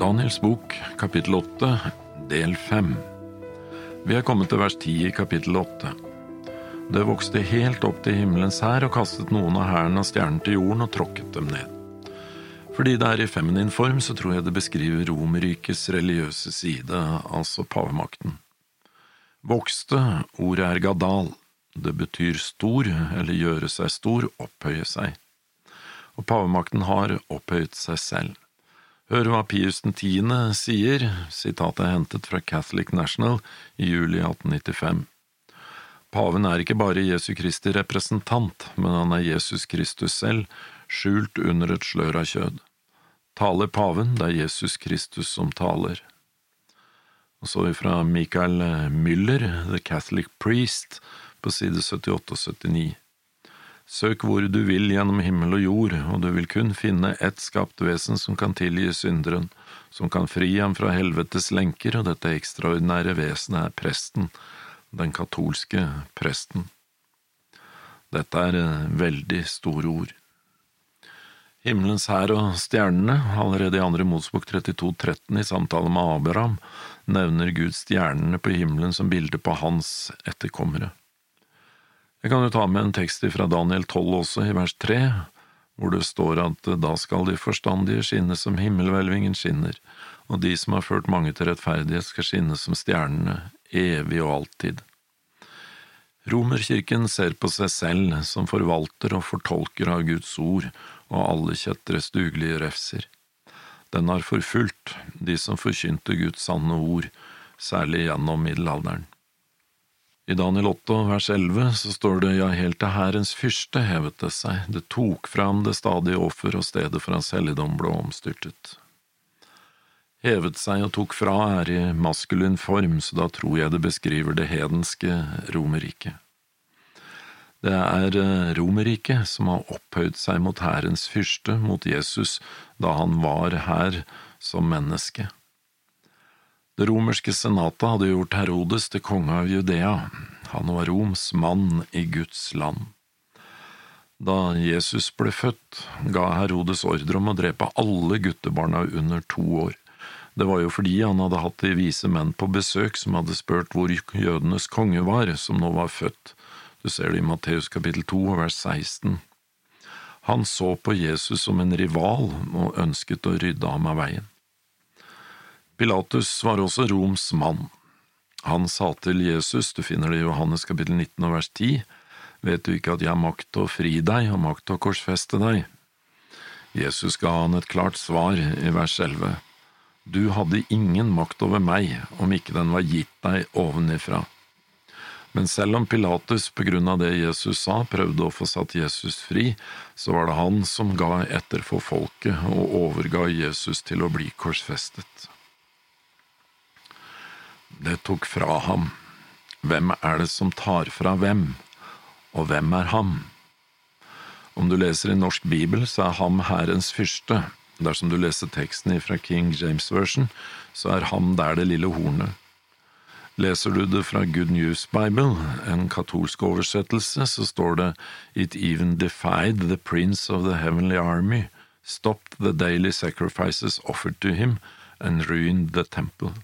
Daniels bok, kapittel 8, del 5. Vi er kommet til vers 10 i kapittel 8. Det vokste helt opp til himmelens hær og kastet noen av hæren av stjernen til jorden og tråkket dem ned. Fordi det er i feminin form, så tror jeg det beskriver Romerrikets religiøse side, altså pavemakten. Vokste, ordet er gadal. Det betyr stor, eller gjøre seg stor, opphøye seg. Og pavemakten har opphøyet seg selv. Hør hva Pius 10. sier, sitatet er hentet fra Catholic National i juli 1895. Paven er ikke bare Jesu Kristi representant, men han er Jesus Kristus selv, skjult under et slør av kjød. Taler paven, det er Jesus Kristus som taler. Og så ifra Michael Müller, The Catholic Priest, på side 78 og 79. Søk hvor du vil gjennom himmel og jord, og du vil kun finne ett skapt vesen som kan tilgi synderen, som kan fri ham fra helvetes lenker, og dette ekstraordinære vesenet er presten, den katolske presten. Dette er eh, veldig store ord. Himmelens hær og stjernene, allerede i andre Mosebok 32, 13 i samtale med Abraham, nevner Gud stjernene på himmelen som bilde på hans etterkommere. Jeg kan jo ta med en tekst fra Daniel 12 også, i vers 3, hvor det står at da skal de forstandige skinne som himmelhvelvingen skinner, og de som har ført mange til rettferdighet skal skinne som stjernene, evig og alltid. Romerkirken ser på seg selv som forvalter og fortolker av Guds ord og alle kjetteres dugelige refser. Den har forfulgt de som forkynte Guds sanne ord, særlig gjennom middelalderen. I Daniel 8 vers 11 så står det ja, helt til hærens fyrste hevet det seg, det tok fram det stadige offer og stedet for hans helligdom ble omstyrtet. Hevet seg og tok fra er i maskulin form, så da tror jeg det beskriver det hedenske Romerriket. Det er eh, Romerriket som har opphøyd seg mot hærens fyrste, mot Jesus, da han var her som menneske. Det romerske senatet hadde gjort Herodes til konge av Judea. Han var Roms mann i Guds land. Da Jesus ble født, ga Herodes ordre om å drepe alle guttebarna under to år. Det var jo fordi han hadde hatt de vise menn på besøk som hadde spurt hvor jødenes konge var, som nå var født. Du ser det i Matteus kapittel 2 vers 16. Han så på Jesus som en rival og ønsket å rydde ham av veien. Pilatus var også Roms mann. Han sa til Jesus, du finner det i Johannes kapittel 19 og vers 10, vet du ikke at jeg har makt til å fri deg og makt til å korsfeste deg? Jesus ga han et klart svar i vers 11. Du hadde ingen makt over meg om ikke den var gitt deg ovenifra. Men selv om Pilatus på grunn av det Jesus sa prøvde å få satt Jesus fri, så var det han som ga etter for folket og overga Jesus til å bli korsfestet. Det tok fra ham. Hvem er det som tar fra hvem, og hvem er ham? Om du leser i norsk bibel, så er ham Hærens fyrste. Dersom du leser teksten fra King James Version, så er ham der det lille hornet. Leser du det fra Good News Bible, en katolsk oversettelse, så står det It even defied the prince of the heavenly army, stopped the daily sacrifices offered to him, and ruined the temple.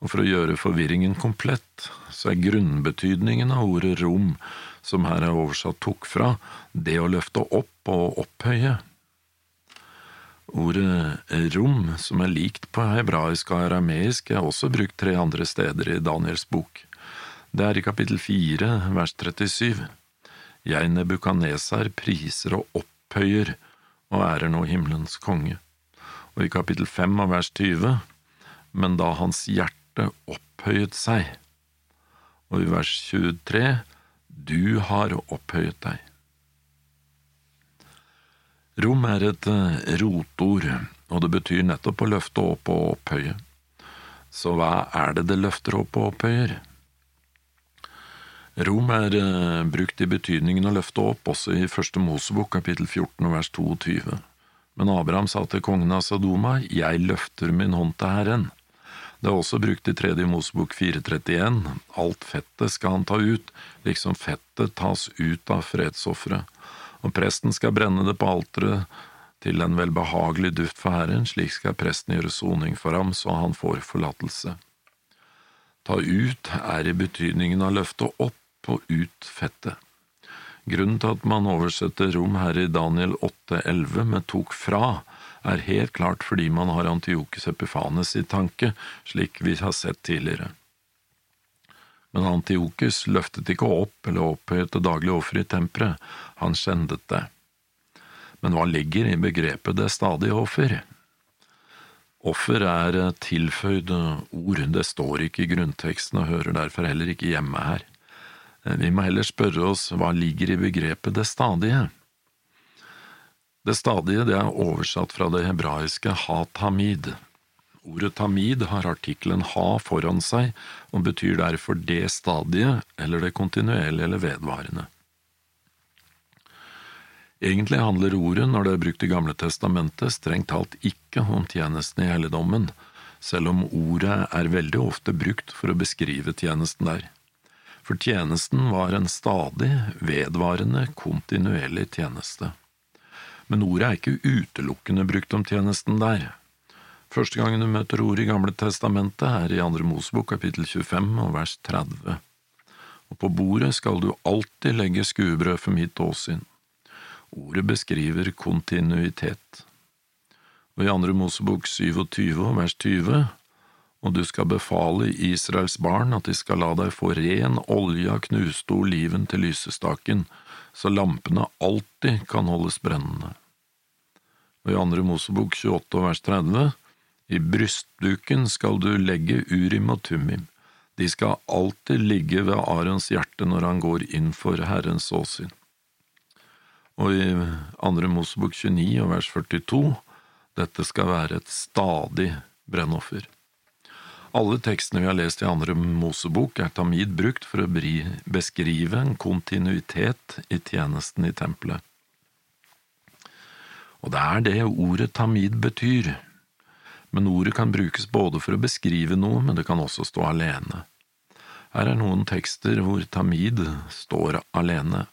Og for å gjøre forvirringen komplett, så er grunnbetydningen av ordet rom, som her er oversatt tok fra, det å løfte opp og opphøye. Ordet rom, som er likt på hebraisk og arameisk, er også brukt tre andre steder i Daniels bok. Det er i kapittel fire, vers 37. Jeg, Nebukanesar, priser og opphøyer og ærer nå himmelens konge. Og i kapittel fem av vers 20, men da hans hjerte hjerte opphøyet seg. Og i vers 23 Du har opphøyet deg. Rom er et eh, rotord, og det betyr nettopp å løfte opp og opphøye. Så hva er det det løfter opp og opphøyer? Rom er eh, brukt i betydningen å løfte opp, også i Første Mosebok kapittel 14 vers 22. Men Abraham sa til kongen av Sadoma, Jeg løfter min hånd til Herren. Det er også brukt i Tredje Mosebok 431. Alt fettet skal han ta ut, liksom fettet tas ut av fredsofferet. Og presten skal brenne det på alteret til en velbehagelig duft for Herren, slik skal presten gjøre soning for ham, så han får forlatelse. Ta ut er i betydningen av løfte opp og ut fettet. Grunnen til at man oversetter rom her i Daniel 8,11 med tok fra, er helt klart fordi man har Antiokus Epifanes i tanke, slik vi har sett tidligere. Men Antiokus løftet ikke opp eller opphøyet det daglige offeret i tempelet, han skjendet det. Men hva ligger i begrepet det stadige offer? Offer er tilføyd ord, det står ikke i grunnteksten og hører derfor heller ikke hjemme her. Vi må heller spørre oss hva ligger i begrepet det stadige? Det stadige det er oversatt fra det hebraiske ha-tamid. Ordet tamid har artikkelen ha foran seg og betyr derfor det stadige eller det kontinuerlige eller vedvarende. Egentlig handler ordet, når det er brukt i Gamle testamentet, strengt talt ikke om tjenesten i helligdommen, selv om ordet er veldig ofte brukt for å beskrive tjenesten der. For tjenesten var en stadig, vedvarende, kontinuerlig tjeneste. Men ordet er ikke utelukkende brukt om tjenesten der. Første gangen du møter ordet i Gamle testamentet, er i Andre Mosebok kapittel 25 og vers 30. Og på bordet skal du alltid legge skuebrød for mitt åsyn. Ordet beskriver kontinuitet. Og i Andre Mosebok 27 vers 20 og du skal befale Israels barn at de skal la deg få ren olje av knuste oliven til lysestaken, så lampene alltid kan holdes brennende. Og i Andre Mosebok 28 vers 30 I brystduken skal du legge Urim og Tumim. De skal alltid ligge ved Arons hjerte når han går inn for Herrens åsyn og i andre Mosebok 29 og vers 42 dette skal være et stadig brennoffer. Alle tekstene vi har lest i andre Mosebok, er tamid brukt for å beskrive en kontinuitet i tjenesten i tempelet. Og det er det ordet tamid betyr, men ordet kan brukes både for å beskrive noe, men det kan også stå alene. Her er noen tekster hvor tamid står alene.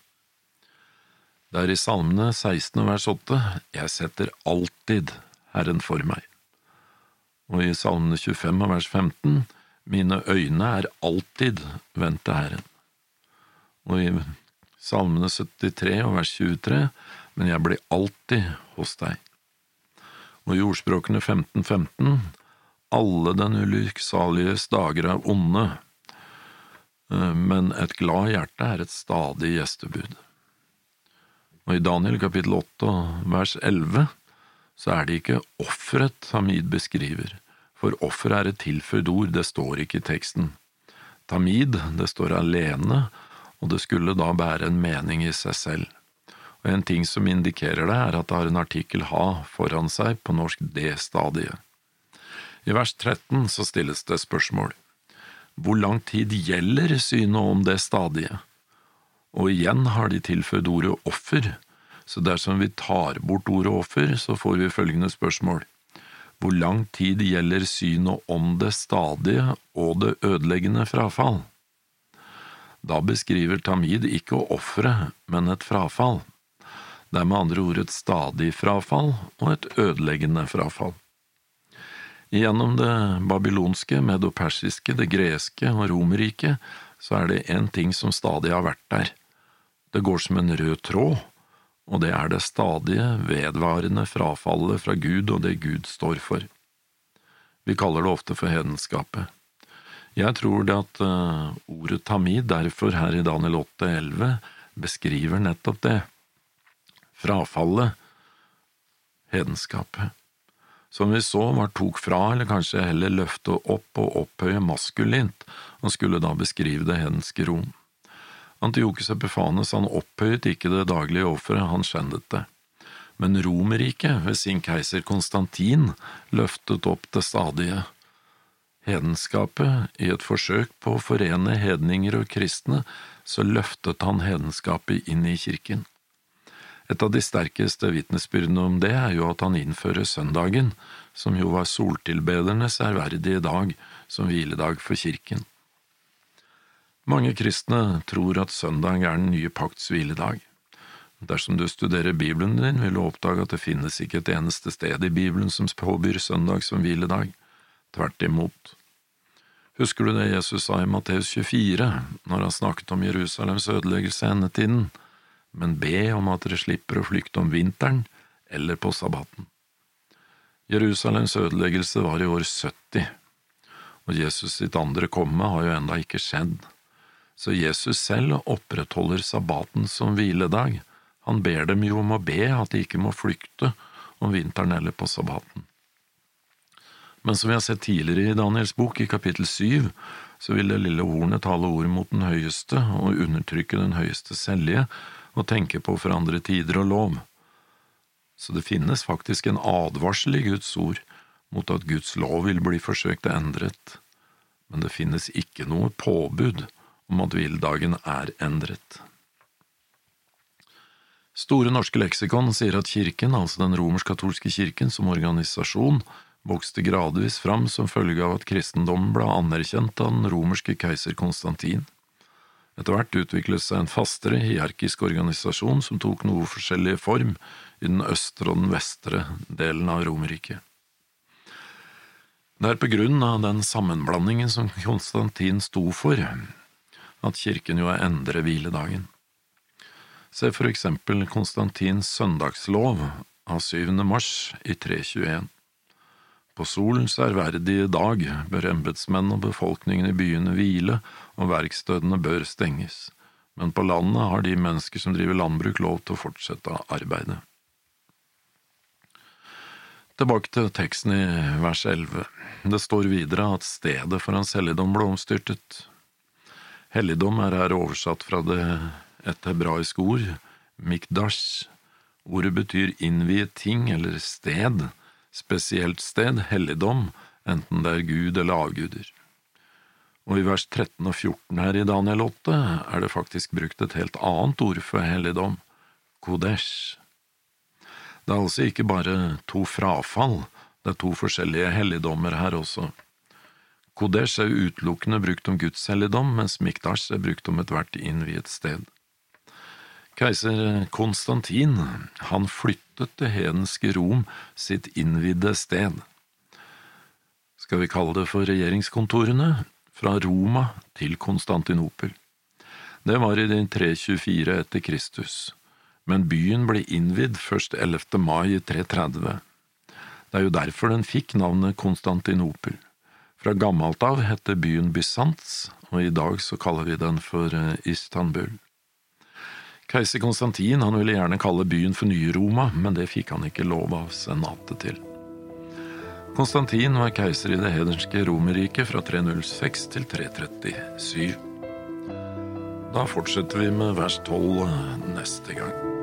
Det er i Salmene 16 vers 8 Jeg setter alltid Herren for meg. Og i Salmene 25 vers 15 Mine øyne er alltid vendt til Herren. Og i Salmene 73 vers 23 Men jeg blir alltid hos deg. Og i ordspråkene 15.15 15, Alle den ulykkssaliges dager er onde, eh, men et glad hjerte er et stadig gjestebud. Og i Daniel kapittel 8 vers 11 så er det ikke offeret Hamid beskriver, for offer er et tilføyd ord, det står ikke i teksten. Tamid, det står alene, og det skulle da bære en mening i seg selv. Og en ting som indikerer det, er at det har en artikkel ha foran seg på norsk det-stadiet. I vers 13 så stilles det spørsmål. Hvor lang tid gjelder synet om det stadiet? og igjen har de tilføyd ordet offer, så dersom vi tar bort ordet offer, så får vi følgende spørsmål. Hvor lang tid gjelder synet om det stadige og det ødeleggende frafall? Da beskriver Tamid ikke offeret, men et frafall. Det er med andre ord et stadig frafall og et ødeleggende frafall. Gjennom det babylonske, medopersiske, det greske og romerriket så er det én ting som stadig har vært der, det går som en rød tråd, og det er det stadige, vedvarende frafallet fra Gud og det Gud står for. Vi kaller det ofte for hedenskapet. Jeg tror det at uh, ordet tamid derfor her i Daniel 8,11 beskriver nettopp det. Frafallet, hedenskapet. Som vi så var tok fra, eller kanskje heller løfte opp og opphøye maskulint, og skulle da beskrive det hedenske rom. Antiokus Epifanes han opphøyet ikke det daglige offeret, han skjendet det. Men Romerriket, ved sin keiser Konstantin, løftet opp det stadige. Hedenskapet, i et forsøk på å forene hedninger og kristne, så løftet han hedenskapet inn i kirken. Et av de sterkeste vitnesbyrdene om det er jo at han innfører søndagen, som jo var soltilbedernes ærverdige dag, som hviledag for kirken. Mange kristne tror at søndag er den nye pakts hviledag. Dersom du studerer Bibelen din, vil du oppdage at det finnes ikke et eneste sted i Bibelen som påbyr søndag som hviledag. Tvert imot. Husker du det Jesus sa i Matteus 24, når han snakket om Jerusalems ødeleggelse endetiden? Men be om at dere slipper å flykte om vinteren eller på sabbaten. Jerusalems ødeleggelse var i år 70, og Jesus sitt andre komme har jo enda ikke skjedd. Så Jesus selv opprettholder sabbaten som hviledag, han ber dem jo om å be at de ikke må flykte om vinteren eller på sabbaten. Men som vi har sett tidligere i Daniels bok, i kapittel syv, så vil det lille hornet tale ord mot den høyeste og undertrykke den høyeste selje og tenke på å forandre tider og lov. Så det finnes faktisk en advarsel i Guds ord mot at Guds lov vil bli forsøkt endret, men det finnes ikke noe påbud om at hviledagen er endret. Store norske leksikon sier at kirken, altså den romersk-katolske kirken som organisasjon, vokste gradvis fram som følge av at kristendommen ble anerkjent av den romerske keiser Konstantin. Etter hvert utviklet seg en fastere, hierarkisk organisasjon som tok noe forskjellig form i den østre og den vestre delen av Romerriket. Det er på grunn av den sammenblandingen som Konstantin sto for, at kirken jo endrer hviledagen. Se for eksempel Konstantins søndagslov av 7. mars i 321. På solens ærverdige dag bør embetsmenn og befolkningen i byene hvile, og verkstedene bør stenges, men på landet har de mennesker som driver landbruk lov til å fortsette arbeidet. Tilbake til teksten i vers 11. Det står videre at stedet for hans helligdom ble omstyrtet. Helligdom er her oversatt fra det et hebraisk ord, mikdash. Ordet betyr innviet ting eller sted, spesielt sted, helligdom, enten det er Gud eller avguder. Og i vers 13 og 14 her i Daniel 8 er det faktisk brukt et helt annet ord for helligdom, kodesh. Det er altså ikke bare to frafall, det er to forskjellige helligdommer her også. Kodesh er utelukkende brukt om Guds helligdom, mens mikdash er brukt om ethvert innviet sted. Keiser Konstantin, han flyttet det hedenske Rom sitt innvidde sted. Skal vi kalle det for regjeringskontorene? Fra Roma til Konstantinopel. Det var i din 324 etter Kristus, men byen ble innvidd først 11. mai i 330. Det er jo derfor den fikk navnet Konstantinopel. Fra gammelt av het byen Bysants, og i dag så kaller vi den for eh, Istanbul. Keiser Konstantin han ville gjerne kalle byen for Nye-Roma, men det fikk han ikke lov av senatet til. Konstantin var keiser i det hedenske Romerriket fra 306 til 337. Da fortsetter vi med vers 12 neste gang.